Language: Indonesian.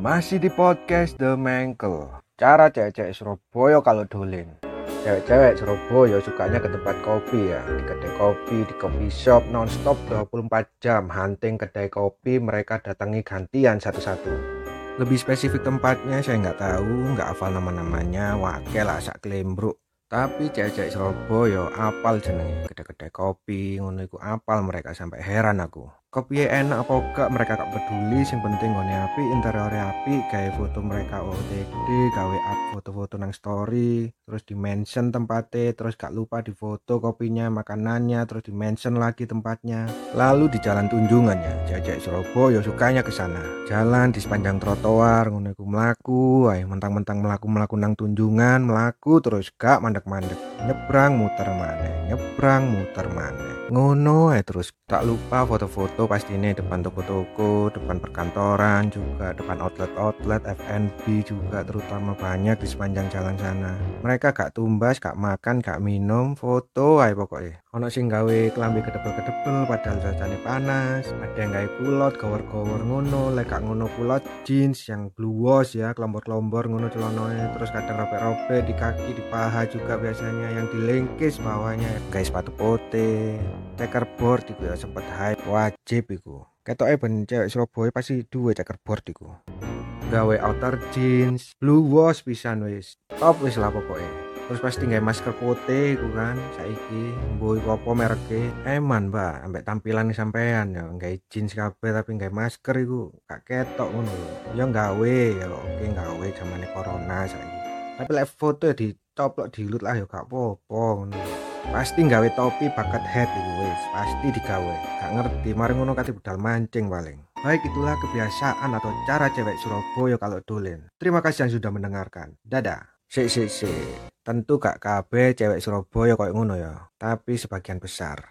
Masih di podcast The Mengkel. Cara cewek-cewek Surabaya kalau dolen. Cewek-cewek Surabaya sukanya ke tempat kopi ya. Di kedai kopi, di coffee shop, nonstop 24 jam. Hunting kedai kopi, mereka datangi gantian satu-satu. Lebih spesifik tempatnya saya nggak tahu, nggak hafal nama-namanya, wakil lah kelembruk. Tapi cewek-cewek Surabaya apal jenenge kedai-kedai kopi ngono apal mereka sampai heran aku. Kopi enak apa gak mereka gak peduli. Sing penting ngone api interior api gawe foto mereka OTD gawe up foto-foto nang story terus di mention tempatnya terus gak lupa di foto kopinya makanannya terus di mention lagi tempatnya. Lalu di jalan tunjungannya jajak Surabaya sukanya ke sana. Jalan di sepanjang trotoar ngono melaku ayo mentang-mentang melaku-melaku nang tunjungan melaku terus gak mandek-mandek. Nyebrang muter mana nyebrang muter mana ngono eh terus tak lupa foto-foto pasti ini depan toko-toko depan perkantoran juga depan outlet-outlet FNB juga terutama banyak di sepanjang jalan sana. Mereka gak tumbas gak makan gak minum foto aja pokoknya. Ono sing gawe kelambi kedepel-kedepel padahal cuacanya panas. Ada yang gawe kulot gawar-gawar ngono lek gak ngono kulot jeans yang blue wash ya kelombor-kelombor ngono celanoe. Terus kadang robek-robek di kaki di paha juga biasanya yang dilengkis bawahnya. Guys sepatu pote checkerboard iku ya sempet hype wajib iku. Ketoke ben cewek Surabaya pasti duwe checkerboard iku. Gawe outer jeans blue wash pisan wis. Top wis lah pokoknya terus pasti nggak masker putih iku kan saiki. Mbok iku apa mereke eman mbak. Ambek tampilan sampean ya. Nggak jeans kabeh tapi nggak masker iku gak ketok ngono ya gawe ya oke gawe zamane corona saiki. Tapi lek foto ya dicoplok dilut lah ya gak apa-apa ngono. Pasti gawe topi bakat head iku wis pasti digawe gak ngerti mari ngono kate budal mancing paling Baik itulah kebiasaan atau cara cewek Surabaya kalau dolen. Terima kasih yang sudah mendengarkan. Dadah. Sik sik sik. Tentu gak kabeh cewek Surabaya koyo ngono ya, tapi sebagian besar.